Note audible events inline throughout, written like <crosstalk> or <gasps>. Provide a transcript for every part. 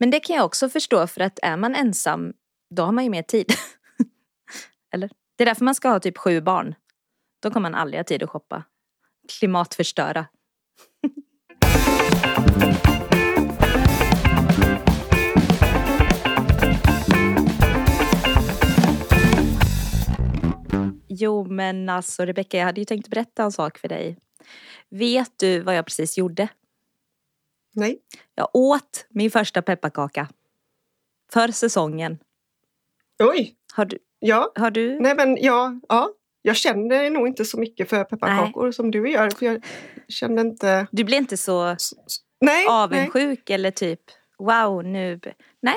Men det kan jag också förstå för att är man ensam då har man ju mer tid. <laughs> Eller? Det är därför man ska ha typ sju barn. Då kommer man aldrig ha tid att shoppa. Klimatförstöra. <laughs> Jo men alltså Rebecka, jag hade ju tänkt berätta en sak för dig. Vet du vad jag precis gjorde? Nej. Jag åt min första pepparkaka. För säsongen. Oj! Har du? Ja. Har du? Nej men ja, ja. Jag känner nog inte så mycket för pepparkakor Nej. som du gör. För jag känner inte... Du blir inte så nej, avundsjuk nej. eller typ wow nu. Nej.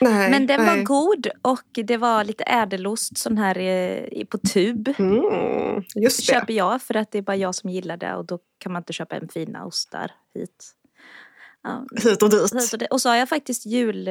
nej Men den var god och det var lite ädelost sån här i, på tub. Mm, just det. Köper jag för att det är bara jag som gillar det och då kan man inte köpa en fina ostar hit. Ja, hit och dit. Hit och, och så har jag faktiskt jul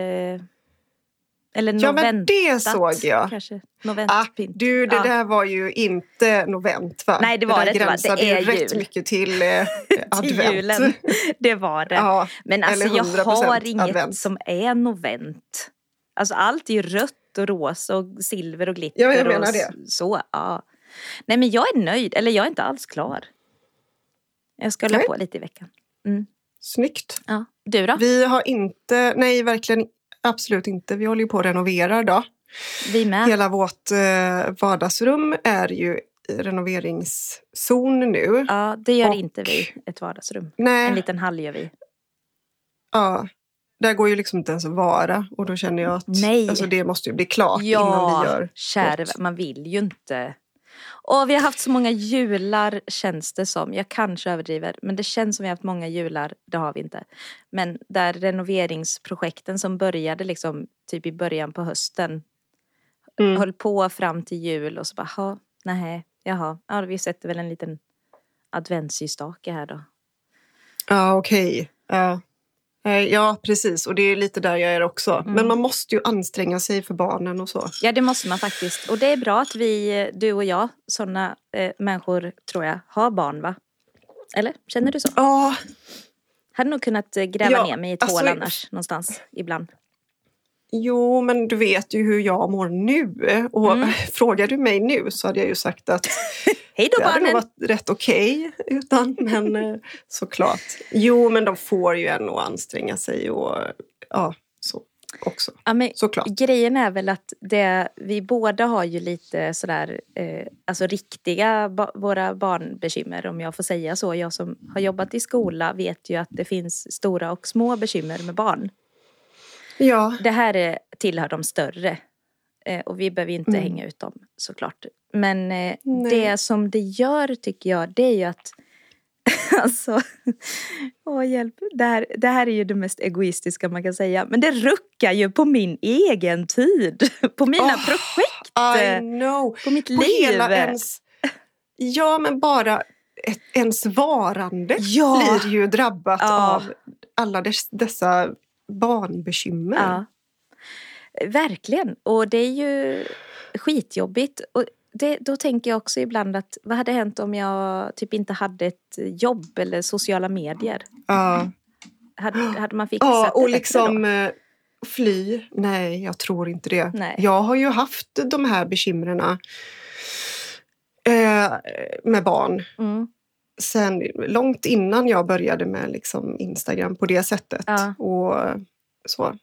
eller Ja men det såg jag. Kanske. Ah, du det ja. där var ju inte novent va? Nej det var det, det inte. Det är ju rätt mycket till eh, <laughs> advent. Julen. Det var det. Ja, men alltså jag har inget advent. som är novent. Alltså allt är ju rött och rosa och silver och glitter. Ja jag menar och det. Så, ja. Nej men jag är nöjd, eller jag är inte alls klar. Jag ska hålla på lite i veckan. Mm. Snyggt. Ja. Du då? Vi har inte, nej verkligen Absolut inte. Vi håller ju på att renovera då. Vi med. Hela vårt eh, vardagsrum är ju renoveringszon nu. Ja, det gör och, inte vi. Ett vardagsrum. Nej. En liten hall gör vi. Ja. Där går ju liksom inte ens att vara och då känner jag att Nej. Alltså, det måste ju bli klart ja, innan vi gör kära, man vill ju inte. Och vi har haft så många jular känns det som. Jag kanske överdriver men det känns som vi har haft många jular. Det har vi inte. Men där renoveringsprojekten som började liksom typ i början på hösten. Mm. Höll på fram till jul och så bara, nej, jaha, ja vi sätter väl en liten adventsljusstake här då. Ja okej. Okay. Ja. Ja precis och det är lite där jag är också. Mm. Men man måste ju anstränga sig för barnen och så. Ja det måste man faktiskt. Och det är bra att vi, du och jag, sådana eh, människor tror jag, har barn va? Eller känner du så? Ja. Hade nog kunnat eh, gräva ja, ner mig i ett alltså, hål annars någonstans ibland. Jo, men du vet ju hur jag mår nu. Och mm. <laughs> frågar du mig nu så hade jag ju sagt att Hej då det hade nog varit rätt okej okay, utan, men eh, såklart. Jo, men de får ju ändå anstränga sig och ja, så också. Ja, men Såklart. Grejen är väl att det, vi båda har ju lite sådär, eh, alltså riktiga ba, våra barnbekymmer om jag får säga så. Jag som har jobbat i skola vet ju att det finns stora och små bekymmer med barn. Ja. Det här är, tillhör de större. Eh, och vi behöver inte mm. hänga ut dem såklart. Men eh, det som det gör tycker jag det är ju att <laughs> Alltså, åh hjälp. Det här, det här är ju det mest egoistiska man kan säga. Men det ruckar ju på min egen tid. <laughs> På mina oh, projekt. I know. På mitt på liv. Hela ens, ja men bara ett, ens varande ja. blir ju drabbat ja. av alla dess, dessa barnbekymmer. Ja. Verkligen. Och det är ju skitjobbigt. Och det, då tänker jag också ibland att vad hade hänt om jag typ inte hade ett jobb eller sociala medier? Ja. Hade, hade man fixat ja, och det liksom då? Eh, fly. Nej, jag tror inte det. Nej. Jag har ju haft de här bekymren eh, med barn. Mm. Sen långt innan jag började med liksom Instagram på det sättet. Ja. Och så.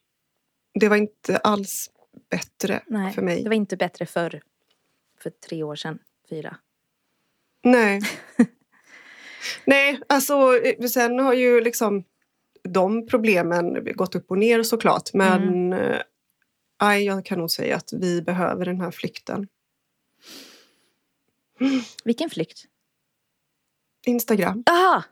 Det var inte alls bättre Nej, för mig. Det var inte bättre förr. För tre år sedan, fyra. Nej. <laughs> Nej, alltså sen har ju liksom de problemen gått upp och ner såklart. Men mm. äh, jag kan nog säga att vi behöver den här flykten. Vilken flykt? Instagram. Aha!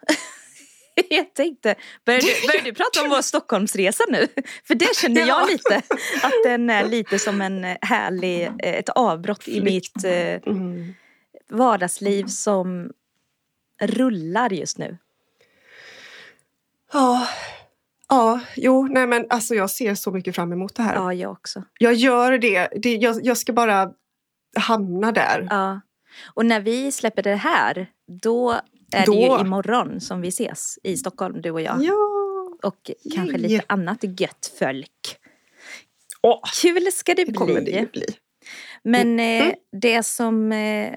<laughs> jag tänkte, börjar du, börjar du prata om vår Stockholmsresa nu? <laughs> För det känner jag Ja. lite, att den är lite som en härlig, eh, ett avbrott i mitt eh, Mm. vardagsliv som rullar just nu. Ja. Ja, jo, nej men alltså jag ser så mycket fram emot det här. Ja, jag också. Jag gör det. det jag, jag ska bara hamna där. Ja. Och när vi släpper det här, då är Då- det ju imorgon som vi ses i Stockholm, du och jag. Ja, och kanske lite annat gött folk. Åh, Kul ska det det kommer det bli. ju bli. Men Mm. eh, det som eh,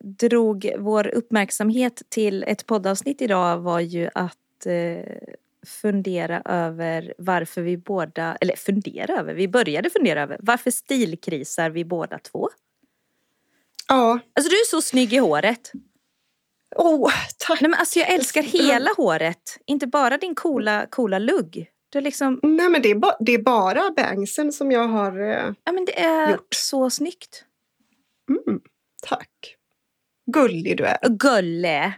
drog vår uppmärksamhet till ett poddavsnitt idag var ju att eh, fundera över varför vi båda, eller fundera över, vi började fundera över varför stilkrisar vi båda två? Ja. Alltså du är så snygg i håret. Åh, tack. Nej men alltså jag älskar hela håret, inte bara din coola, coola lugg. Du liksom, Nej, men det är, ba- det är bara bangsen som jag har... Eh, ja men det är Gjort. så snyggt. mm, tack. Gullig du är. Gulle.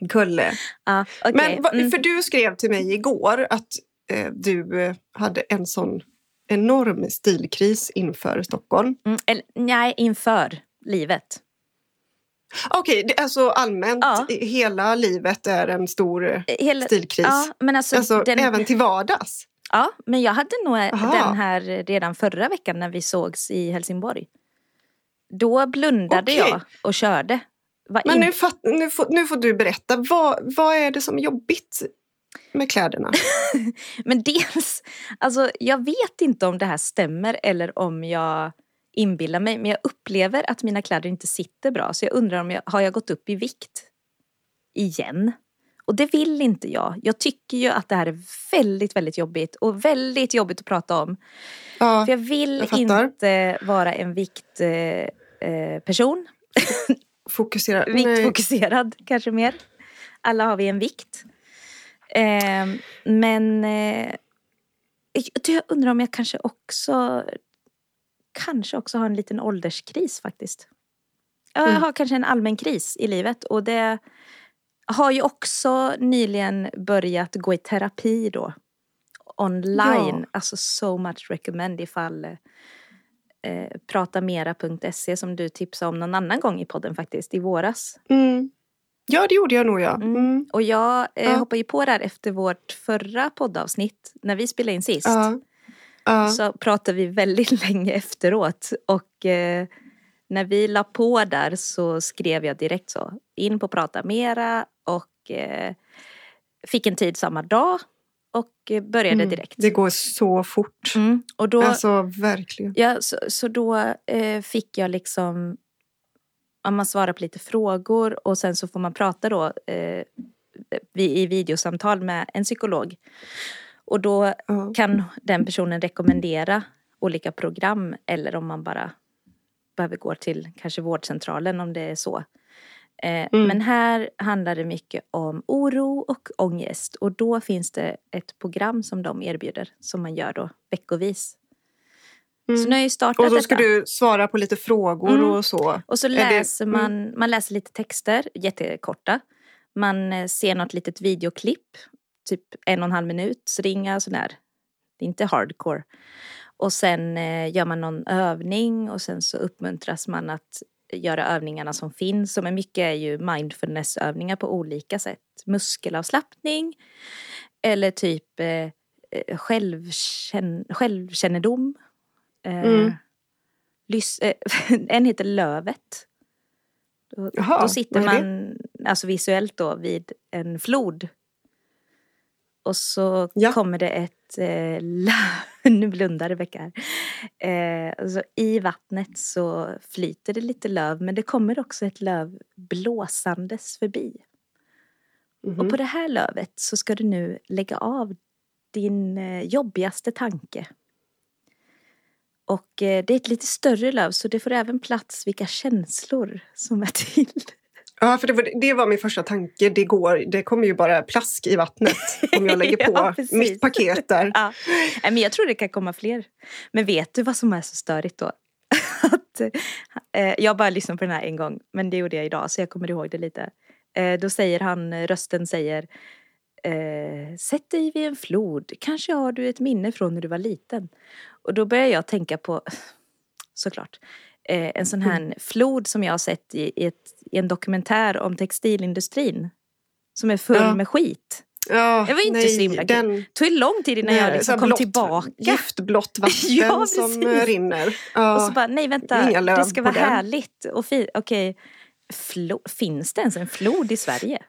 Gulle. Ja, okej. Men va- Mm. för du skrev till mig igår att eh, du hade en sån enorm stilkris inför Stockholm. Mm, eller, nej, inför livet. Okej, det- alltså allmänt, Ja. hela livet är en stor eh, Hela, stilkris. ja, men alltså, alltså den, även till vardags. ja, men jag hade nog Aha. den här redan förra veckan när vi sågs i Helsingborg. Då blundade Okej. jag och körde. Var Men in- nu, fatt, nu, får, nu får du berätta, vad, vad är det som är jobbigt med kläderna? <laughs> Men dels, alltså jag vet inte om det här stämmer eller om jag inbillar mig. Men jag upplever att mina kläder inte sitter bra. Så jag undrar om jag, har jag gått upp i vikt? Igen? Och det vill inte jag. Jag tycker ju att det här är väldigt, väldigt jobbigt. Och väldigt jobbigt att prata om. Ja, För jag vill jag inte vara en viktperson. Eh, person. <laughs> fokusera. Nej. Viktfokuserad kanske mer. Alla har vi en vikt. Eh, men eh, jag undrar om jag kanske också kanske också har en liten ålderskris faktiskt. Ja, Jag Mm. har kanske en allmän kris i livet och det har ju också nyligen börjat gå i terapi då. Online, Ja. alltså so much recommend ifall eh, pratamera.se som du tipsade om någon annan gång i podden faktiskt, i våras. Mm. Ja, det gjorde jag nog ja. Mm. Mm. Och jag eh, Ja. hoppade ju på där efter vårt förra poddavsnitt, när vi spelade in sist. Ja. Ja. Så pratade vi väldigt <laughs> länge efteråt och eh, när vi la på där så skrev jag direkt så, in på Prata Mera och eh, fick en tid samma dag och började Mm. direkt. Det går så fort. Mm. Och då, Alltså verkligen. Ja, så, så då eh, fick jag liksom, ja, man svarar på lite frågor och sen så får man prata då eh, i videosamtal med en psykolog. Och då Ja. kan den personen rekommendera olika program eller om man bara behöver gå till kanske vårdcentralen om det är så. Eh, Men här handlar det mycket om oro och ångest och då finns det ett program som de erbjuder som man gör då veckovis. Så nu har jag startat Mm. Och då ska detta. du svara på lite frågor Mm. och så. Och så det- läser mm. man, man läser lite texter, jättekorta. Man eh, ser något litet videoklipp, typ en och en halv minut, ringa sådär. Det är inte hardcore. Och sen eh, gör man någon övning och sen så uppmuntras man att göra övningarna som finns. Som är mycket är ju mindfulnessövningar på olika sätt. Muskelavslappning eller typ eh, eh, självkänn, självkännedom. Eh, Mm. eh, <laughs> en heter Lövet. Då, Jaha, då sitter man alltså visuellt då vid en flod. Och så Ja. kommer det ett, eh, <laughs> nu blundar Rebecka här. Eh, alltså I vattnet så flyter det lite löv men det kommer också ett löv blåsandes förbi. Mhm. Och på det här lövet så ska du nu lägga av din eh, jobbigaste tanke. Och eh, det är ett lite större löv så det får även plats vilka känslor som är till. Ja, för det var, det var min första tanke. Det, går, det kommer ju bara plask i vattnet om jag lägger <laughs> på Ja, mitt paket där. Ja. Men jag tror det kan komma fler. Men vet du vad som är så störigt då? <laughs> Att, eh, jag bara lyssnade på den här en gång, men det gjorde jag idag så jag kommer ihåg det lite. Eh, då säger han, rösten säger eh, Sätt dig vid en flod, kanske har du ett minne från när du var liten. Och då börjar jag tänka på, <laughs> såklart, eh, en sån här flod som jag har sett i, i, ett, i en dokumentär om textilindustrin. Som är full Ja. med skit. Ja, Det var inte nej, så himla den, Det tog lång tid innan nej, jag liksom kom blått- tillbaka. Giftblått <laughs> vatten Ja, som rinner. Ja. Och så bara, nej vänta, det ska vara härligt och fint. Okej, Flo- finns det ens en flod i Sverige?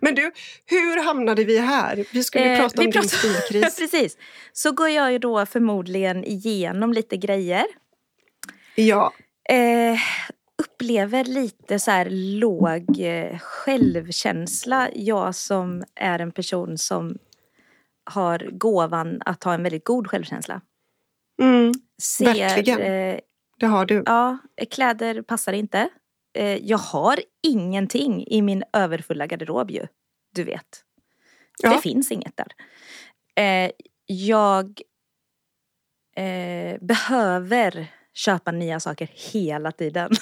Men du, hur hamnade vi här? Vi skulle Eh, prata om din pratar- stilkris. <laughs> Precis. Så går jag ju då förmodligen igenom lite grejer. Ja, Eh, upplever lite så här låg eh, självkänsla. Jag som är en person som har gåvan att ha en väldigt god självkänsla. mm, Ser, Verkligen. eh, det har du. ja, kläder passar inte. Eh, jag har ingenting i min överfulla garderob ju. Du vet. Ja. Det finns inget där. Eh, jag eh, behöver köpa nya saker hela tiden. <laughs>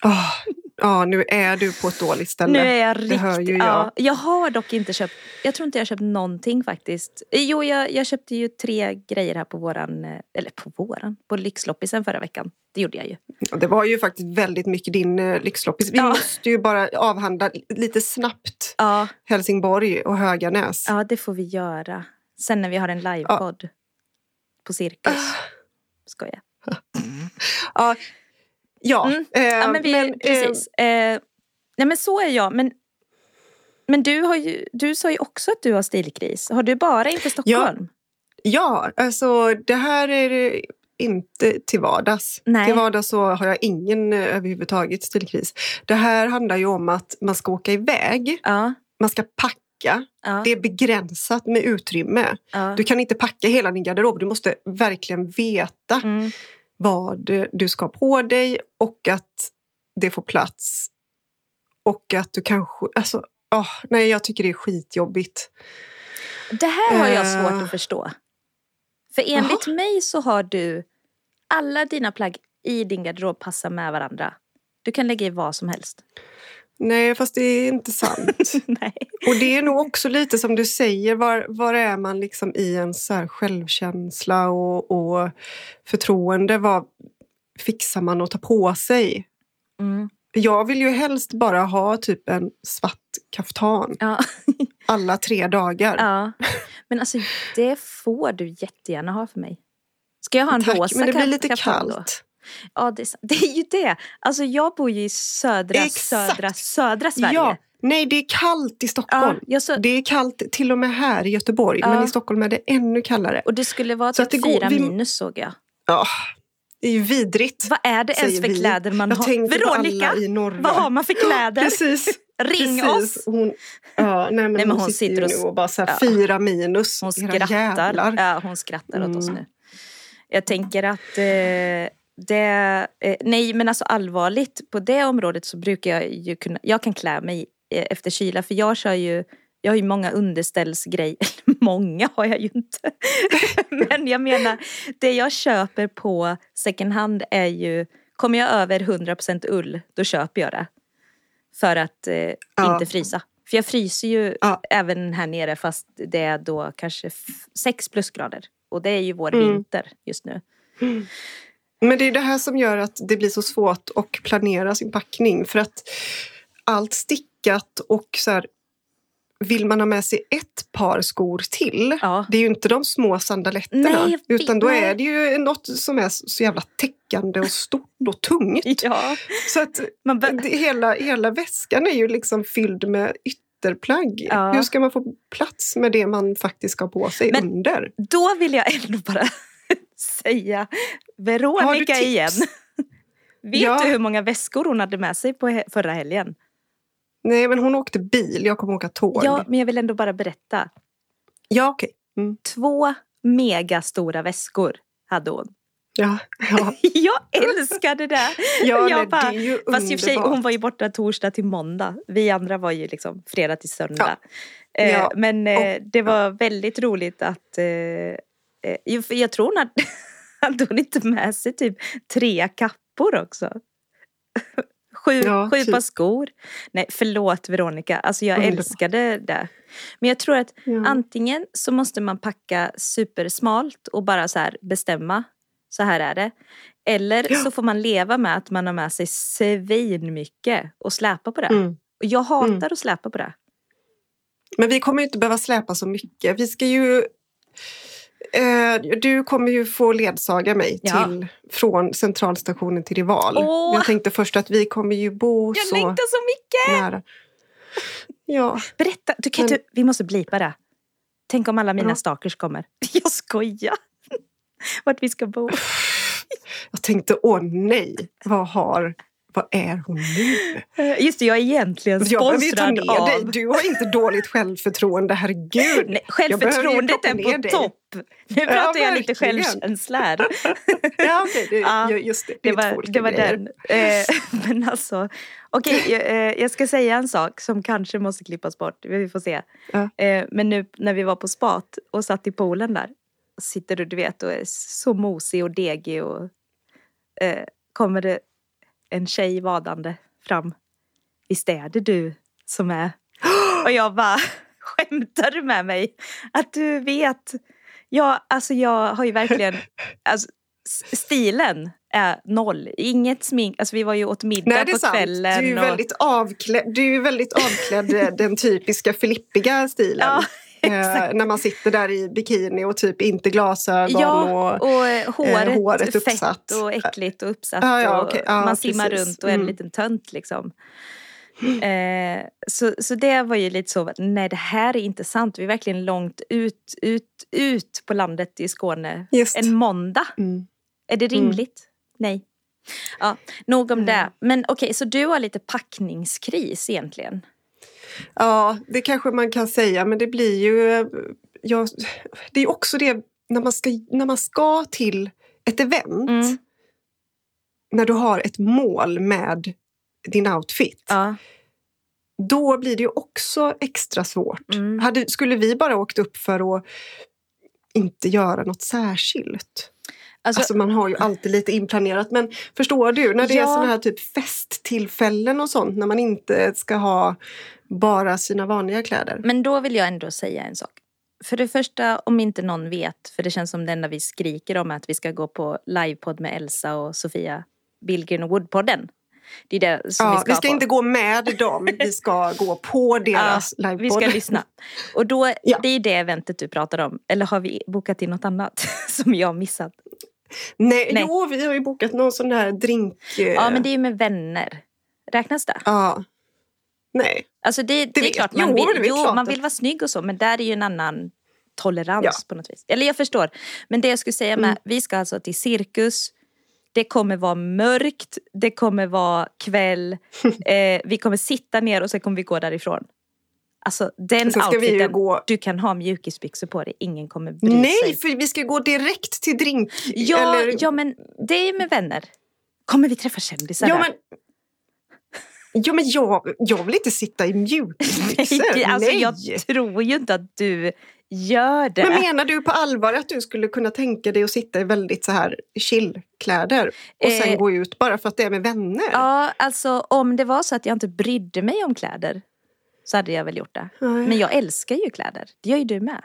Ah, ja, nu är du på ett dåligt ställe. Nu är jag Det riktigt... hör ju jag. Ja, jag har dock inte köpt... Jag tror inte jag har köpt någonting faktiskt. Eh, Jo, jag, jag köpte ju tre grejer här på våran... eh, Eller på våran? På Lyxloppisen förra veckan. Det gjorde jag ju. Det var ju faktiskt väldigt mycket din uh, lyxloppis. Vi Ja. måste ju bara avhandla lite snabbt Ja, Helsingborg och Höganäs. ja det får vi göra. Sen när vi har en livepodd. På Cirkus. Skojar. <laughs> Ja, ja, Mm. eh, Ja, men vi, men, eh, precis. Eh, nej, men så är jag. Men, men du, har ju, du sa ju också att du har stilkris. Har du bara inför Stockholm? Ja, alltså det här är inte till vardags. Nej. Till vardags så har jag ingen eh, överhuvudtaget stilkris. Det här handlar ju om att man ska åka iväg, Ja. man ska packa. ja, Det är begränsat med utrymme. ja. Du kan inte packa hela din garderob. Du måste verkligen veta Mm. Vad du ska ha på dig och att det får plats. Och att du kanske... Alltså, åh, nej, jag tycker det är skitjobbigt. Det här har jag Eh. svårt att förstå. För enligt mig så har du alla dina plagg i din garderob passar med varandra. Du kan lägga i vad som helst. Nej, fast det är inte sant. <laughs> Nej. Och det är nog också lite som du säger, var, var är man liksom i en så här självkänsla och, och förtroende? Vad fixar man att ta på sig? Mm. Jag vill ju helst bara ha typ en svart kaftan Ja. <laughs> alla tre dagar. ja. Men alltså det får du jättegärna ha för mig. Ska jag ha en Tack, rosa men det blir lite kaftan då? Ja, det är, <laughs> det är ju det. Alltså jag bor ju i södra, Exakt. södra, södra Sverige. Ja, nej det är kallt i Stockholm. ja så, Det är kallt till och med här i Göteborg, Ja. men i Stockholm är det ännu kallare. och det skulle vara typ det går- fyra minus såg jag. Ja, det är ju vidrigt. Vad är det ens för vi. kläder man Jag har? Veronica, vad har man för kläder? Precis. <laughs> Ring precis. oss! Hon, ja, nej, men Nej, men hon, hon sitter, sitter och- nu och bara så här, ja. fyra minus. Hon skrattar. Ja, hon skrattar åt oss Mm. nu. Jag tänker att eh, det... Eh, nej, men alltså allvarligt. På det området så brukar jag ju kunna... Jag kan klä mig eh, efter kyla. För jag kör ju... Jag har ju många underställsgrejer. <laughs> många har jag ju inte. <laughs> men jag menar, det jag köper på second hand är ju... Kommer jag över 100% ull, då köper jag det. För att eh, Ja. inte frysa. För jag fryser ju Ja. även här nere fast det är då kanske f- sex plusgrader. Och det är ju vår Mm. vinter just nu. Men det är det här som gör att det blir så svårt att planera sin packning. För att allt stickat och så här, vill man ha med sig ett par skor till. Ja. Det är ju inte de små sandaletterna. Nej, utan då nej. är det ju något som är så jävla täckande och stort och tungt. <laughs> Ja, Så att man det, hela, hela väskan är ju liksom fylld med ytterplagg. Ja. Hur ska man få plats med det man faktiskt ska ha på sig Men- under? då vill jag ändå bara säga Veronica igen. <laughs> Vet Ja. du hur många väskor hon hade med sig på förra helgen? Nej, men hon åkte bil. Jag kommer åka tåg. Ja, men jag vill ändå bara berätta. ja okej. Mm. Två megastora väskor hade hon. Ja, ja. <laughs> Jag älskade det! ja Jag bara- det är ju Fast i och för sig, underbart. hon var ju borta torsdag till måndag. Vi andra var ju liksom fredag till söndag. Eh, Ja. Men eh, det var väldigt roligt att... Eh, eh, för jag tror hon hade, hon inte med sig typ tre kappor också. <laughs> Sju, Ja, sju typ. par skor. Nej, förlåt Veronica. Alltså jag Underbart. älskade det. Men jag tror att Ja. antingen så måste man packa supersmalt och bara så bestämma. Så här är det. Eller Ja. så får man leva med att man har med sig svin mycket och släpa på det. Mm. Och jag hatar Mm. att släpa på det. Men vi kommer ju inte behöva släpa så mycket. Vi ska ju... Eh, du kommer ju få ledsaga mig Ja. till, från centralstationen till Rival. Åh! Jag tänkte först att vi kommer ju bo Jag så längtar så mycket! nära. Ja. Berätta, du, kan Men- du, vi måste blipa det. Tänk om alla mina Ja. stalkers kommer. <laughs> Jag skojar. Vart vi ska bo. Jag tänkte, åh nej, vad har... Vad är hon nu? Eh, Just det, jag är egentligen Jag behöver ju ta sponsrad av... dig. Du har inte dåligt självförtroende, herregud. Nej, Jag självförtroendet är på dig. topp. Nu pratar jag lite självkänsla här. <laughs> Ja, okej, det, Ja, just det. Det, Det var, det var den. Eh, <laughs> men alltså, okej, <laughs> jag, eh, jag ska säga en sak som kanske måste klippas bort. Vi får se. Ja. Men nu när vi var på spat och satt i poolen där. Sitter du, du vet, och är så mosig och degig och kommer det en tjej vadande fram. Visst är det du som är... <gasps> Och jag bara, <laughs> skämtar du med mig? Att du vet? Ja, alltså jag har ju verkligen... <laughs> Alltså, stilen är noll. Inget smink. Alltså vi var ju åt middag Nej, det är på sant. kvällen. Du är, och- väldigt avklädd, du är väldigt avklädd eh, den typiska filippiga stilen. <laughs> Ja, Eh, när man sitter där i bikini och typ inte glasögon. Ja, och, och eh, håret, håret fett uppsatt. och äckligt och uppsatt. Ja, ja, och okej. Ja, man simmar precis. runt och är en Mm. liten tönt liksom. Eh, så, så det var ju lite så, nej det här är inte sant. Vi är verkligen långt ut, ut, ut på landet i Skåne. Just. En måndag. Mm. Är det rimligt? Nej. Ja, nog om Mm. det. Men okej, så du har lite packningskris egentligen? Ja, det kanske man kan säga, men det blir ju... eh, Ja, det är också det när man ska, när man ska till ett event. Mm. När du har ett mål med din outfit. Ja. Då blir det ju också extra svårt. Mm. Hade, skulle vi bara åkt upp för att inte göra något särskilt? Alltså, Alltså man har ju alltid lite inplanerat. Men förstår du, när det är Ja. sådana här typ festtillfällen och sånt. När man inte ska ha bara sina vanliga kläder. Men då vill jag ändå säga en sak. För det första, om inte någon vet, för det känns som det enda vi skriker om är att vi ska gå på livepodd med Elsa och Sofia Billgren och Woodpodden. Det är det som Ja, vi ska, vi ska på. inte gå med dem, vi ska gå på <laughs> deras Vi livepodd. ska lyssna. Och då, Ja. det är det eventet du pratar om. Eller har vi bokat in något annat <laughs> som jag har missat? Nej, Nej. Jo, vi har ju bokat någon sån här drink... eh, Ja, men det är ju med vänner. Räknas det? ja. Nej. Alltså det, det, är vet- klart man jo, vill, det är jo, klart man vill vara snygg och så men där är ju en annan tolerans Ja. på något vis. Eller jag förstår. Men det jag skulle säga med, Mm. vi ska alltså till cirkus. Det kommer vara mörkt, det kommer vara kväll, <laughs> eh, vi kommer sitta ner och sen kommer vi gå därifrån. Alltså den ju outfiten, gå- du kan ha mjukisbyxor på dig, ingen kommer bry Nej, sig. för vi ska gå direkt till drink. Ja, eller... ja men det är med vänner. Kommer vi träffa kändisar ja, där? men... Ja, men jag, jag vill inte sitta i mjukisbyxor. <laughs> Nej, alltså Nej. jag tror ju inte att du gör det. Men menar du på allvar att du skulle kunna tänka dig att sitta i väldigt så här chillkläder och sen Eh, gå ut bara för att det är med vänner? Ja, alltså om det var så att jag inte brydde mig om kläder så hade jag väl gjort det. Nej. Men jag älskar ju kläder. Det gör ju du med.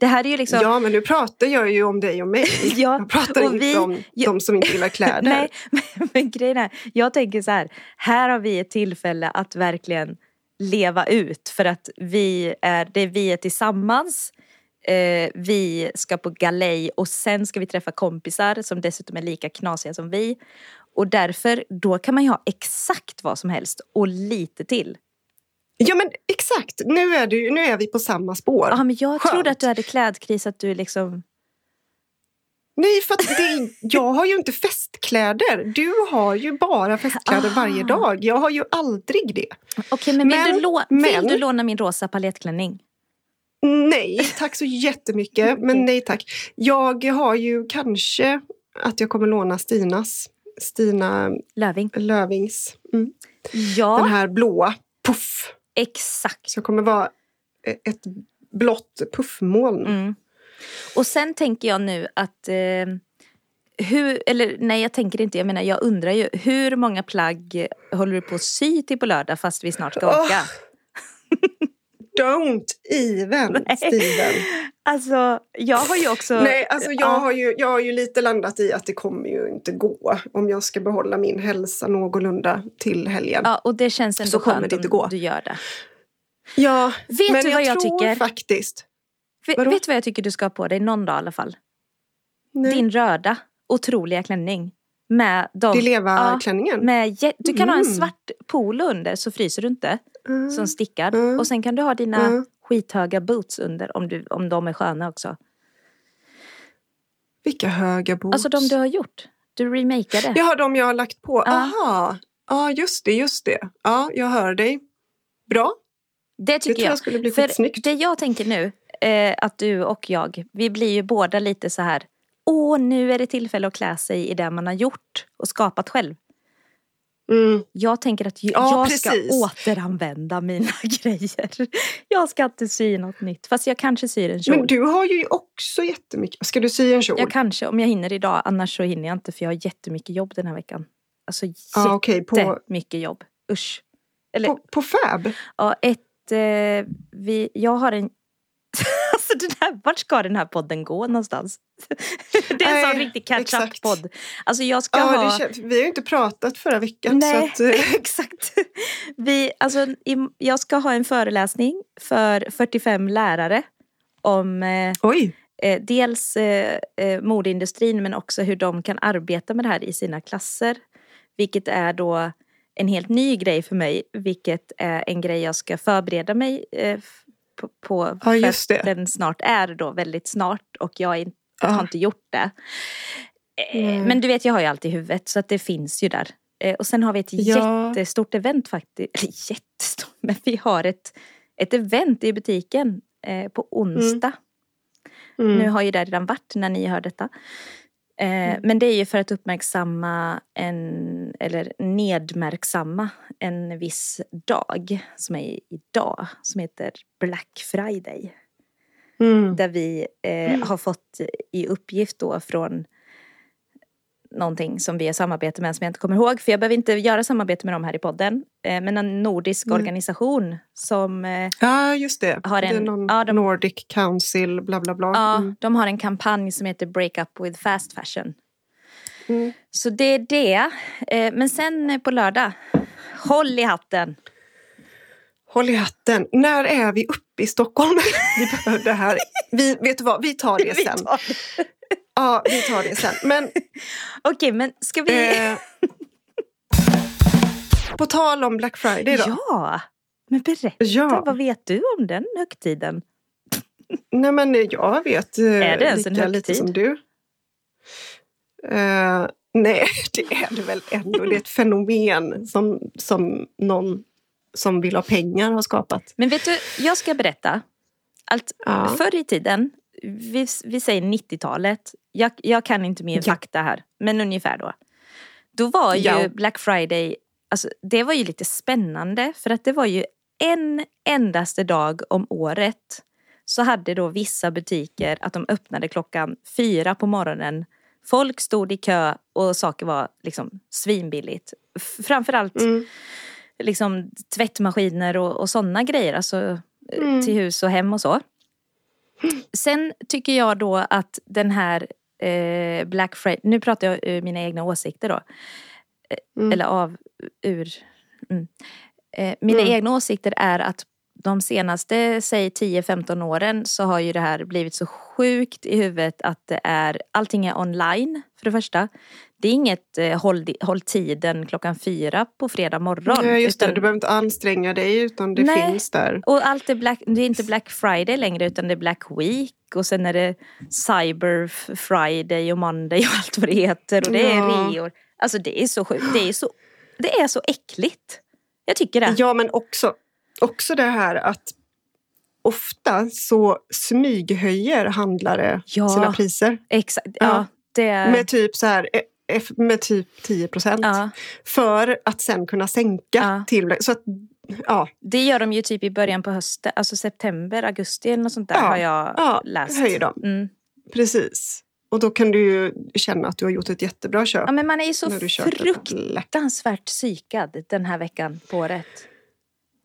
Det här är ju liksom... Ja, men nu pratar jag ju om dig och mig. <laughs> Ja, jag pratar och inte vi- om ja. de som inte gillar kläder. <laughs> Nej, men, men grejen är, jag tänker så här. Här har vi ett tillfälle att verkligen leva ut för att vi är, det är vi är tillsammans. Eh, vi ska på galej och sen ska vi träffa kompisar som dessutom är lika knasiga som vi. Och därför, då kan man ju ha exakt vad som helst och lite till. Ja, men exakt. Nu är, du, nu är vi på samma spår. Ja, men jag Skönt. trodde att du hade klädkris, att du liksom... Nej, för det, <laughs> jag har ju inte festkläder. Du har ju bara festkläder Ah. varje dag. Jag har ju aldrig det. Okej, men, vill, Men- du lå- men- vill du låna min rosa palettklänning? Nej, tack så jättemycket. <laughs> Men nej tack. Jag har ju kanske att jag kommer låna Stinas. Stina Löving? Lövings. Mm. Ja, Den här blåa. Puff. Exakt. Jag kommer vara ett blått puffmoln. Mm. Och sen tänker jag nu att eh, hur, eller nej jag tänker inte, jag menar jag undrar ju hur många plagg håller du på att sy till på lördag fast vi snart ska åka? <laughs> Don't even, <laughs> Nej. Steven. Alltså jag har ju också... Nej, alltså jag, Ja. har ju, jag har ju lite landat i att det kommer ju inte gå om jag ska behålla min hälsa någorlunda till helgen. Ja, och det känns ändå Så kommer skönt det inte om gå. du gör det. Ja, Vet men du vad jag tror tycker? faktiskt... Vadå? vet du vad jag tycker du ska ha på dig någon dag i alla fall? Nej. Din röda, otroliga klänning. Med de... Dileva-klänningen? med, jä- du kan ha en Mm. svart polo under så fryser du inte. Mm. som stickad. Mm. Och sen kan du ha dina Mm. skithöga boots under om, du, om de är sköna också. Vilka höga boots. Alltså de du har gjort. Du remakade. Jaha, de jag har lagt på. Ja. Aha. Ja, just det, just det. Ja, jag hör dig. Bra. det Det tycker tror jag skulle bli För skitsnyggt. det jag tänker nu, eh, att du och jag, vi blir ju båda lite så här, åh nu är det tillfälle att klä sig i det man har gjort och skapat själv. Mm. Jag tänker att ju- Ja, jag precis. ska återanvända mina <laughs> grejer. Jag ska inte sy något nytt, fast jag kanske syr en kjol. Men du har ju också jättemycket. Ska du sy en kjol? Jag kanske, om jag hinner idag, annars så hinner jag inte för jag har jättemycket jobb den här veckan. Alltså Ja, okej, på, jättemycket jobb. Usch. Eller på, på Fab? ja, ett, eh, vi, jag har en Alltså <laughs> den här, vart ska den här podden gå någonstans? <laughs> Det är en sån riktig catch up-podd. Alltså jag ska Ja, ha... det kän- vi har ju inte pratat förra veckan. Nej, att, eh, <laughs> exakt. Vi, alltså, jag ska ha en föreläsning för 45 lärare om eh, eh, dels eh, eh, modeindustrin men också hur de kan arbeta med det här i sina klasser. Vilket är då en helt ny grej för mig, vilket är en grej jag ska förbereda mig på, på Ja, just det. den snart är då väldigt snart och jag inte, Ja. har inte gjort det. Nej. Men du vet, jag har ju allt i huvudet så att det finns ju där. Eh, Och sen har vi ett Ja. jättestort event faktiskt. Eller jättestort, men vi har ett, ett event i butiken eh, på onsdag. Mm. Nu har ju det redan varit när ni hör detta. Eh, Men det är ju för att uppmärksamma en, eller nedmärksamma en viss dag som är idag, som heter Black Friday. Mm. Där vi eh, har fått i uppgift då från någonting som vi har samarbete med som jag inte kommer ihåg. För jag behöver inte göra samarbete med dem här i podden. Eh, men en nordisk Mm. organisation som eh, Ja, just det. Har det är en- någon ja, de- Nordic Council, bla bla bla. Ja, Mm. de har en kampanj som heter Break Up with Fast Fashion. Mm. Så det är det. Eh, Men sen på lördag, håll i hatten. Håll i hatten. När är vi uppe i Stockholm? <laughs> vi behöver det här. Vi, vet du vad, vi tar det <laughs> sen. tar det. Ja, vi tar det sen. Men <laughs> Okej, men ska vi... eh, på tal om Black Friday då. ja, men berätta. Ja. Vad vet du om den högtiden? Nej men jag vet eh, Är det ens en lika lite högtid? som du. Eh, nej, <laughs> det är det väl ändå. Det är ett fenomen som, som någon som vill ha pengar har skapat. Men vet du, jag ska berätta. Allt, Ja. Förr i tiden, vi, vi säger 90-talet, jag, jag kan inte mer fakta här, men ungefär då. Då var ju Ja. Black Friday, alltså, det var ju lite spännande för att det var ju en endaste dag om året så hade då vissa butiker att de öppnade klockan fyra på morgonen. Folk stod i kö och saker var liksom svinbilligt. Framförallt Mm. liksom tvättmaskiner och, och sådana grejer. Alltså eh, Mm. till hus och hem och så. Sen tycker jag då att den här eh, Black Friday, nu pratar jag ur mina egna åsikter då. Eh, Mm. Eller av, ur. Mm. Eh, mina Mm. egna åsikter är att de senaste, säg 10-15 åren så har ju det här blivit så sjukt i huvudet att det är, allting är online för det första. Det är inget eh, håll, håll tiden klockan fyra på fredag morgon. Nej, just det. utan- Du behöver inte anstränga dig utan det Nej. finns där. och allt är, black, det är inte Black Friday längre utan det är Black Week och sen är det Cyber Friday och Monday och allt vad det heter och det är Ja. reor. Alltså det är så sjukt, det är så, det är så äckligt. Jag tycker det. Ja, men också, också det här att ofta så smyghöjer handlare Ja. sina priser. Exakt, ja. Ja. det. Med typ så här, eh, med typ 10 procent. ja. För att sen kunna sänka till. Så att, ja, Det gör de ju typ i början på hösten, alltså september, augusti eller något sånt där Ja, har jag ja, läst. höjer de. Mm. precis. Och då kan du ju känna att du har gjort ett jättebra köp. Ja men man är ju så fruktansvärt psykad den här veckan på året.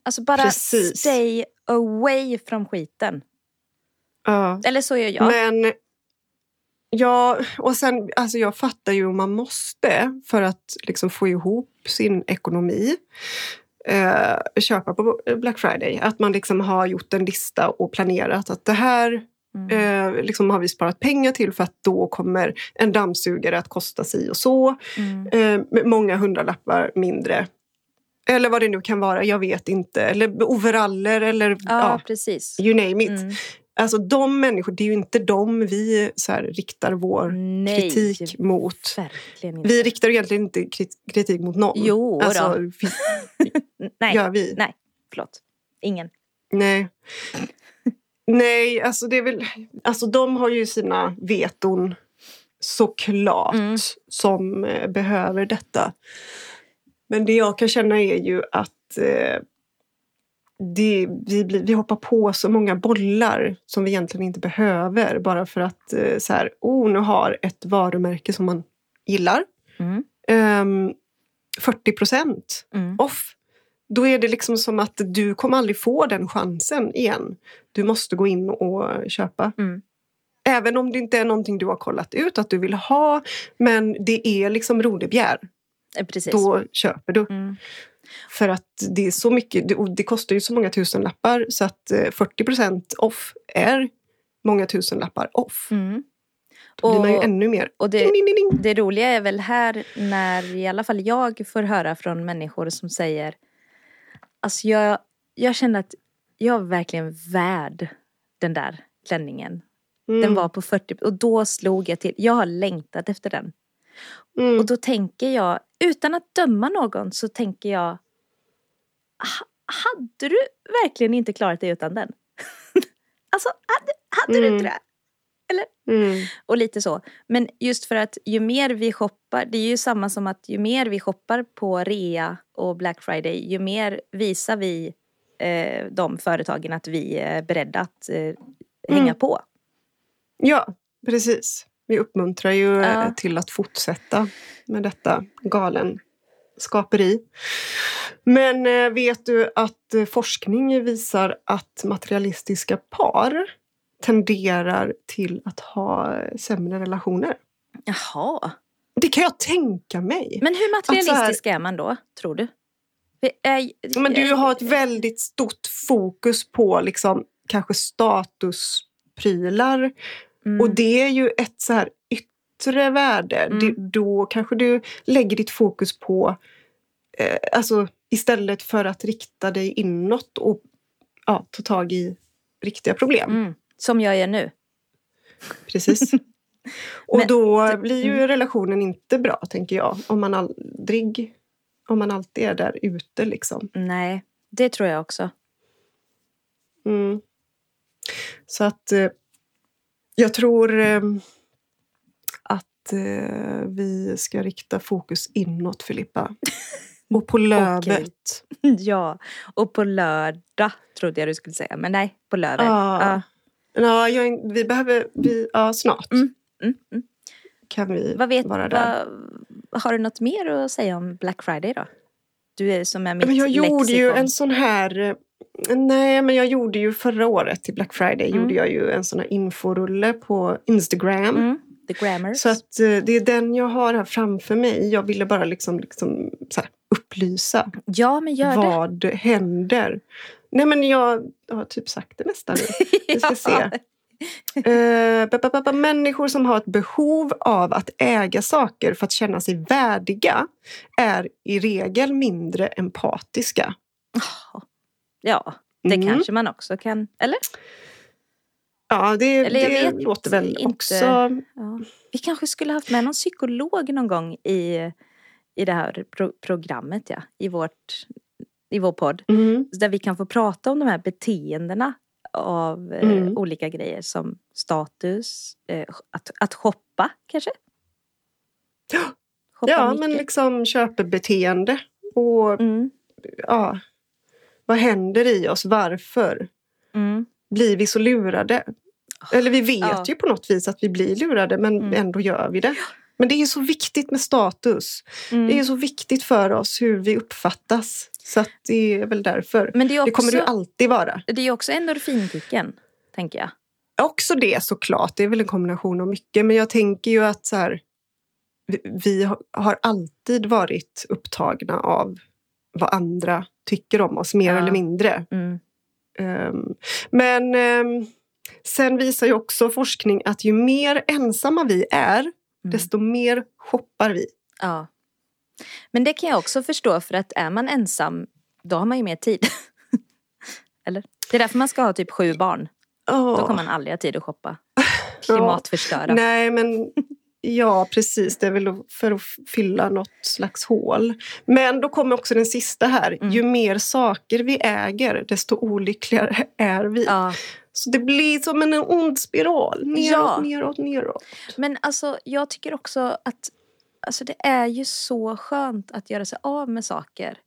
Alltså bara Precis. stay away från skiten. Ja. Eller så gör jag. Men ja, och sen alltså jag fattar ju om man måste för att liksom få ihop sin ekonomi. Eh, köpa på Black Friday. Att man liksom har gjort en lista och planerat att det här Mm. eh, liksom har vi sparat pengar till för att då kommer en dammsugare att kosta si och så. Mm. Eh, med många hundralappar mindre Eller vad det nu kan vara, jag vet inte. Eller overaller eller Ja, ja, precis. you name it. Mm. Alltså de människor, det är ju inte dem vi så här, riktar vår Nej, kritik mot. Vi riktar egentligen inte krit- kritik mot någon. Jo alltså, vi, <laughs> Nej, gör vi? nej, förlåt. Ingen. Nej. Nej, alltså det är väl... Alltså de har ju sina veton såklart Mm. som eh, behöver detta. Men det jag kan känna är ju att eh, det, vi, vi hoppar på så många bollar som vi egentligen inte behöver bara för att eh, så här, oh, nu har ett varumärke som man gillar Mm. ehm, 40 procent Mm. off. Då är det liksom som att du kommer aldrig få den chansen igen. Du måste gå in och köpa. Mm. Även om det inte är någonting du har kollat ut att du vill ha. Men det är liksom rodebegär. Eh, Precis. Då köper du. Mm. För att det är så mycket. Och det kostar ju så många tusenlappar. Så att eh, 40 procent off är många tusenlappar off. Mm. Då blir man ju ännu mer. Och det, Ding, ding, ding, det roliga är väl här när i alla fall jag får höra från människor som säger Alltså jag, jag känner att jag är verkligen värd den där klänningen. Den Mm, var på 40 och då slog jag till. Jag har längtat efter den. mm. Och då tänker jag, utan att döma någon så tänker jag ha- Hade du verkligen inte klarat dig utan den? <laughs> alltså, hade, hade du Mm. inte det? Mm. Och lite så. Men just för att ju mer vi shoppar, det är ju samma som att ju mer vi shoppar på rea och Black Friday, ju mer visar vi eh, de företagen att vi är beredda att eh, hänga Mm. på. Ja, precis. Vi uppmuntrar ju Ja. eh, till att fortsätta med detta galen skaperi. Men eh, vet du att eh, forskning visar att materialistiska par tenderar till att ha sämre relationer? Jaha. Det kan jag tänka mig. Men hur så här- materialistisk är man då, tror du? Är- Men du har ett väldigt stort fokus på liksom, kanske statusprylar. Mm. Och det är ju ett så här yttre värde. Mm. Det, då kanske du lägger ditt fokus på eh, alltså istället för att rikta dig inåt och ja, ta tag i riktiga problem. Mm. Som jag gör nu. Precis. <laughs> och Men- då blir ju Mm. relationen inte bra, tänker jag. Om man aldrig, om man alltid är där ute liksom. Nej, det tror jag också. Mm. Så att eh, jag tror eh, att eh, vi ska rikta fokus inåt, Filippa. Och på <laughs> lövet. <laughs> ja, och på lördag trodde jag du skulle säga. Men nej, på lövet. Ja. Ja. Ja, vi behöver, vi, ja, snart Mm. Mm, mm. kan vi Vad vet, vara där. vad, har du något mer att säga om Black Friday då? Du är som är mitt Men jag gjorde ju en sån här... Nej, men jag gjorde ju förra året till Black Friday Mm. gjorde jag ju en sån här inforulle på Instagram. Mm. Så att eh, det är den jag har här framför mig. Jag ville bara liksom, liksom upplysa. ja, men gör det. vad händer. Nej men jag har typ sagt det nästan nu. <laughs> Vi ska se. Ba, människor som har ett behov av att äga saker för att känna sig värdiga är i regel mindre empatiska. Ja, det Mm. kanske man också kan. Eller? Ja, det, Eller jag det låter väl inte. också... Ja. Vi kanske skulle haft med någon psykolog någon gång i, i det här pro- programmet, ja. I, vårt, I vår podd. Mm, Där vi kan få prata om de här beteendena av eh, Mm. olika grejer som status, eh, att, att shoppa kanske? Shoppa ja, mycket. men liksom köpebeteende. Och Mm, ja, vad händer i oss? Varför? mm. Blir vi så lurade? Eller vi vet Ja. ju på något vis att vi blir lurade men Mm. ändå gör vi det. Men det är så viktigt med status. Mm. Det är så viktigt för oss hur vi uppfattas. Så det är väl därför. Men det är Det kommer det ju också, alltid vara. det är också endorfinkicken, tänker jag. Också det såklart. Det är väl en kombination av mycket. Men jag tänker ju att så här, vi, har alltid varit upptagna av vad andra tycker om oss, mer Ja. eller mindre. Mm. Ehm, men ehm, sen visar ju också forskning att ju mer ensamma vi är, Mm. desto mer shoppar vi. Ja. Men det kan jag också förstå för att är man ensam då har man ju mer tid. <laughs> Eller? Det är därför man ska ha typ sju barn. Då kommer man aldrig ha tid att shoppa. Klimatförstöra. Nej, men <laughs> ja, precis. Det är väl för att fylla något slags hål. Men då kommer också den sista här. Mm. Ju mer saker vi äger, desto olyckligare är vi. Ja. Så det blir som en ond spiral. Neråt, Ja. neråt, neråt. Men alltså jag tycker också att alltså, det är ju så skönt att göra sig av med saker.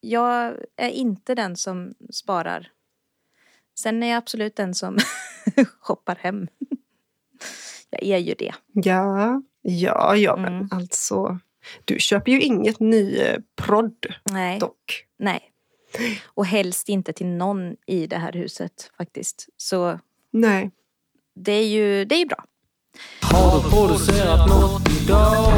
Jag är inte den som sparar. Sen är jag absolut den som <laughs> shoppar hem. Jag är ju det. Ja, ja, ja, men Mm. alltså. Du köper ju inget ny eh, prodd Nej, dock. nej. Och helst inte till någon i det här huset faktiskt. Så Nej. det är ju, det är bra. Har du producerat något idag?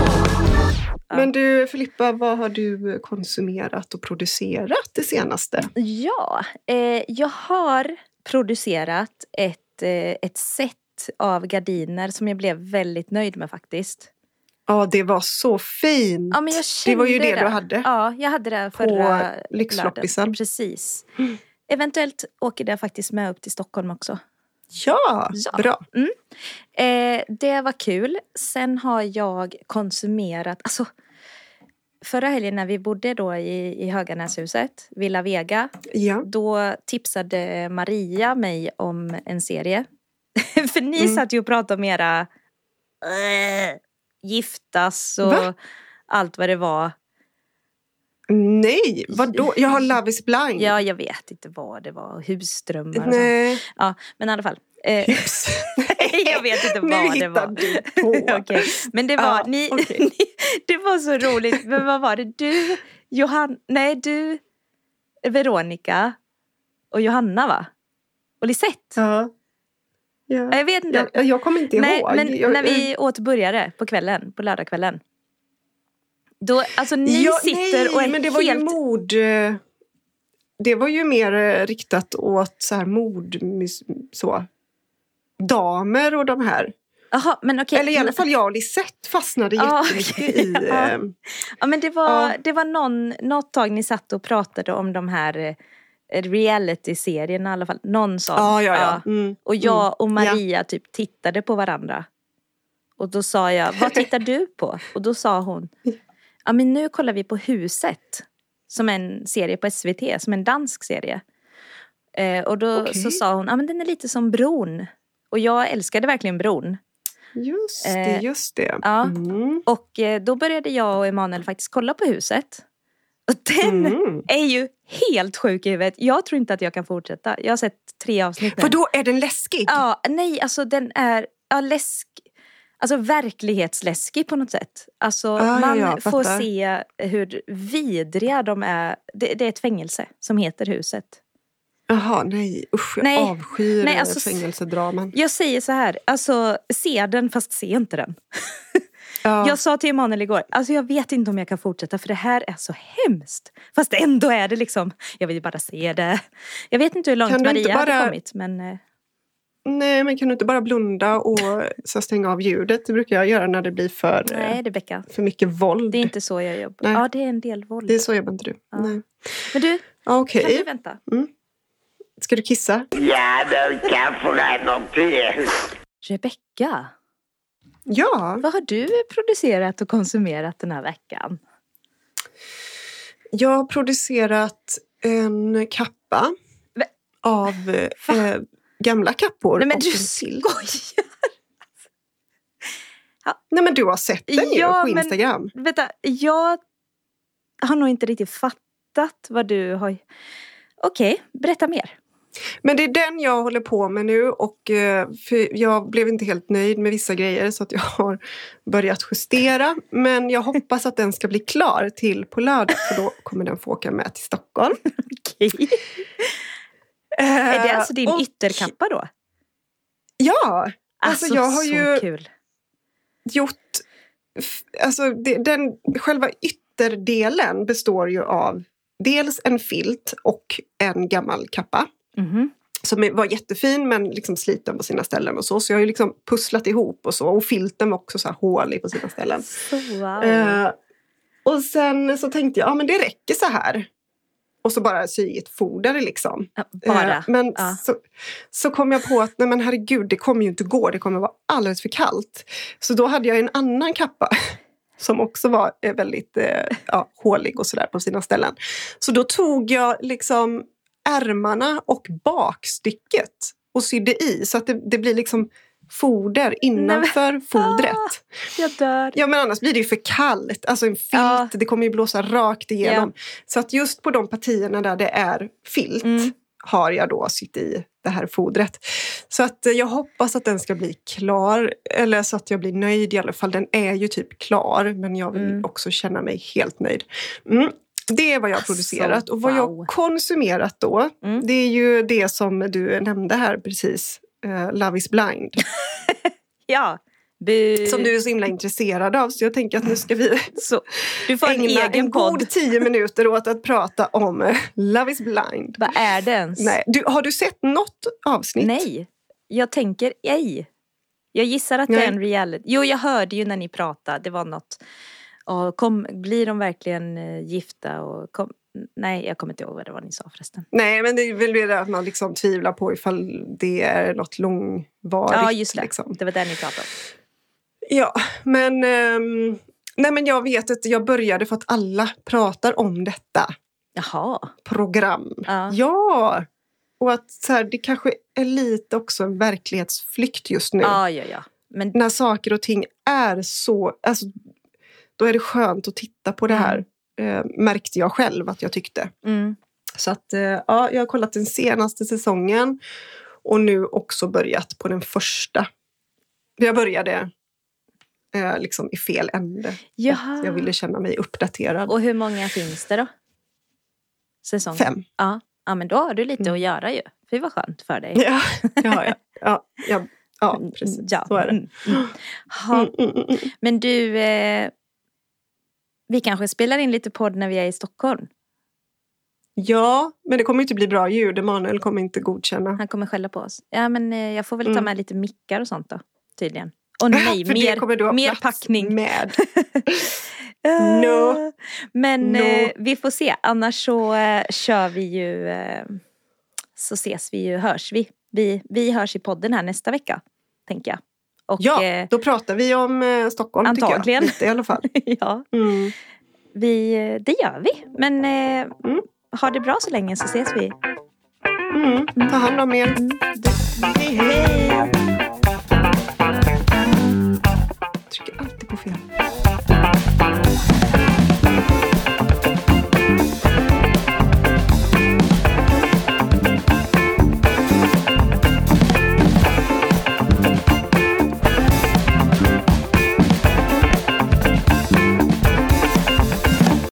Men du Filippa, vad har du konsumerat och producerat det senaste? Ja, eh, jag har producerat ett, eh, ett set av gardiner som jag blev väldigt nöjd med faktiskt. Ja, det var så fint! Ja, men jag det var ju det, kände du hade. Ja, jag hade det På förra lyxloppisen. lördagen. Precis. Eventuellt åker det faktiskt med upp till Stockholm också. Ja, Ja. bra. Eh, det var kul. Sen har jag konsumerat, alltså Förra helgen när vi bodde då i, i Höganäshuset, Villa Vega, Ja. då tipsade Maria mig om en serie. <laughs> För ni Mm. satt ju och pratade om era äh, giftas och Va? allt vad det var. Nej, vadå? Jag har Love is blind. Ja, jag vet inte vad det var. Husdrömmar och sånt. Nej. Ja, men i alla fall. Eh, <laughs> jag vet inte <laughs> vad det var. du på. Okej, Men det var, Ja, ni, ni, det var så roligt. Men vad var det? Du, Johan, nej du, Veronica och Johanna va? Och Lisette? Ja. Ja, Ja. Jag vet inte. Jag, jag kommer inte nej, ihåg. men jag, när vi åt burgare på kvällen, på lördagskvällen. Då, alltså ni ja, sitter nej, och är men det var helt... ju mord... Det var ju mer eh, riktat åt så här mord... Så. Damer och de här. Jaha, men okej. Eller i alla fall jag och Lisette fastnade Ja, jättemycket i... Ja. eh, Ja, men det var, Ja. det var någon, något tag ni satt och pratade om de här eh, reality-serierna i alla fall. Någon sån. Ja, ja, ja. Mm. Och jag och Ja. Maria typ tittade på varandra. Och då sa jag, vad tittar du på? Och då sa hon, ja men nu kollar vi på Huset. Som en serie på SVT, som en dansk serie. Eh, och då Okej. så sa hon, ja men den är lite som Bron. Och jag älskade verkligen Bron. Just det, Eh, just det. ja. Mm. Och eh, då började jag och Emanuel faktiskt kolla på Huset. Och den Mm. är ju helt sjuk i huvudet. Jag tror inte att jag kan fortsätta. Jag har sett tre avsnitt nu. Vadå, är den läskig? Ja, nej, alltså den är ja, läsk, alltså verklighetsläskig på något sätt. Alltså ja, man ja, får se hur vidriga de är. Det, det är ett fängelse som heter Huset. Jaha, nej. Usch, jag Nej. avskyr nej, alltså, fängelsedraman. Jag säger så här, alltså se den fast se inte den. <laughs> Ja. Jag sa till Emanuel igår, alltså jag vet inte om jag kan fortsätta för det här är så hemskt. Fast ändå är det liksom, jag vill bara se det. Jag vet inte hur långt Kan Maria hade bara- kommit men eh, Nej, men kan du inte bara blunda och så stänga av ljudet? Det brukar jag göra när det blir för, eh, nej Rebecka. för mycket våld. Det är inte så jag jobbar. Nej. Ja det är en del våld. Det är så jobbar inte du. Ja. Nej. Men du, Okej, kan du vänta? ska du kissa? Ja, du kan få dig. Rebecka, Ja, vad har du producerat och konsumerat den här veckan? jag har producerat en kappa Va? av eh, gamla kappor. Nej men du skojar! Nej men du har sett den ju Ja, på men- Instagram. Vänta, jag har nog inte riktigt fattat vad du har... Okej, berätta mer. Men det är den jag håller på med nu och eh, jag blev inte helt nöjd med vissa grejer så att jag <laughs> har börjat justera. Men jag hoppas att den ska bli klar till på lördag för då kommer den få åka med till Stockholm. <laughs> Okej. Är det alltså din och, ytterkappa då? Ja! Alltså, jag har ju kul. gjort... Alltså det, den, själva ytterdelen består ju av dels en filt och en gammal kappa. Mhm. som var jättefin men liksom sliten på sina ställen och så. Så jag har ju liksom pusslat ihop och så. Och filten var också så här hålig på sina ställen. Wow. Eh, Och sen så tänkte jag, ja men det räcker så här. Och så bara sy i ett foder liksom. Bara. Eh, Men Ja. så, så kom jag på att nej men herregud, det kommer ju inte gå. Det kommer vara alldeles för kallt. Så då hade jag en annan kappa <laughs> som också var eh, väldigt eh, ja, hålig och sådär på sina ställen. Så då tog jag liksom ärmarna och bakstycket och sydde i så att det, det blir liksom foder innanför fodret. Jag dör. Ja men annars blir det ju för kallt. Alltså en filt, Ja. det kommer ju blåsa rakt igenom. Så att just på de partierna där det är filt Mm. har jag då sytt i det här fodret. Så att eh, jag hoppas att den ska bli klar. Eller så att jag blir nöjd i alla fall. Den är ju typ klar men jag vill Mm. också känna mig helt nöjd. Mm. Det är vad jag har Alltså, producerat. Och vad jag wow. har konsumerat då, Mm. det är ju det som du nämnde här precis. eh, Love is blind. <laughs> Ja. Bu. Som du är så himla intresserad av. Så jag tänker att nu ska vi <laughs> Så, du får en ägna en podd. god tio minuter åt att prata om eh, Love is blind. Vad är det ens? Nej, du, har du sett något avsnitt? Nej. Jag tänker ej. Jag gissar att det Nej. är en reality. Jo, jag hörde ju när ni pratade. Det var något. Och kom, blir de verkligen eh, gifta? Och kom, nej, jag kommer inte ihåg vad det var ni sa förresten. Nej, men det är väl det att man liksom tvivlar på ifall det är något långvarigt. Ja, just det. Liksom. Det var det ni pratade om. Ja, men, ehm, nej, men jag vet att jag började för att alla pratar om detta Jaha. program. Ja. Ja! Och att så här, det kanske är lite också en verklighetsflykt just nu. Ja, ja, ja. Men när saker och ting är så... Alltså, då är det skönt att titta på det här. Eh, märkte jag själv att jag tyckte. mm, Så att, eh, ja, jag har kollat den senaste säsongen. Och nu också börjat på den första. Jag började eh, liksom i fel ände. Jaha. Jag ville känna mig uppdaterad. Och hur många finns det då? Säsonger? Fem. Ja. ja, men då har du lite Mm. att göra ju. Fy vad skönt för dig. Ja, ja, ja, <laughs> ja, ja, ja precis. Ja. Så är det. Mm, mm. Mm, mm, mm, mm. Men du, eh, vi kanske spelar in lite podd när vi är i Stockholm. Ja, men det kommer inte bli bra ljud. Emanuel kommer inte godkänna. Han kommer skälla på oss. Ja, men eh, jag får väl ta Mm. med lite mickar och sånt då. Tydligen. Och nej, <laughs> För mer, mer packning. Med. <laughs> Eh, No. Men No. eh, vi får se. Annars så eh, kör vi ju. Eh, så ses vi ju, hörs vi. vi. Vi hörs i podden här nästa vecka. Tänker jag. Och Ja, eh, då pratar vi om eh, Stockholm Antagligen. tycker jag. Lite i alla fall. <laughs> ja, Mm. vi, eh, det gör vi. Men Mm. ha det bra så länge så ses vi. Mm. Ta hand om er. Hej!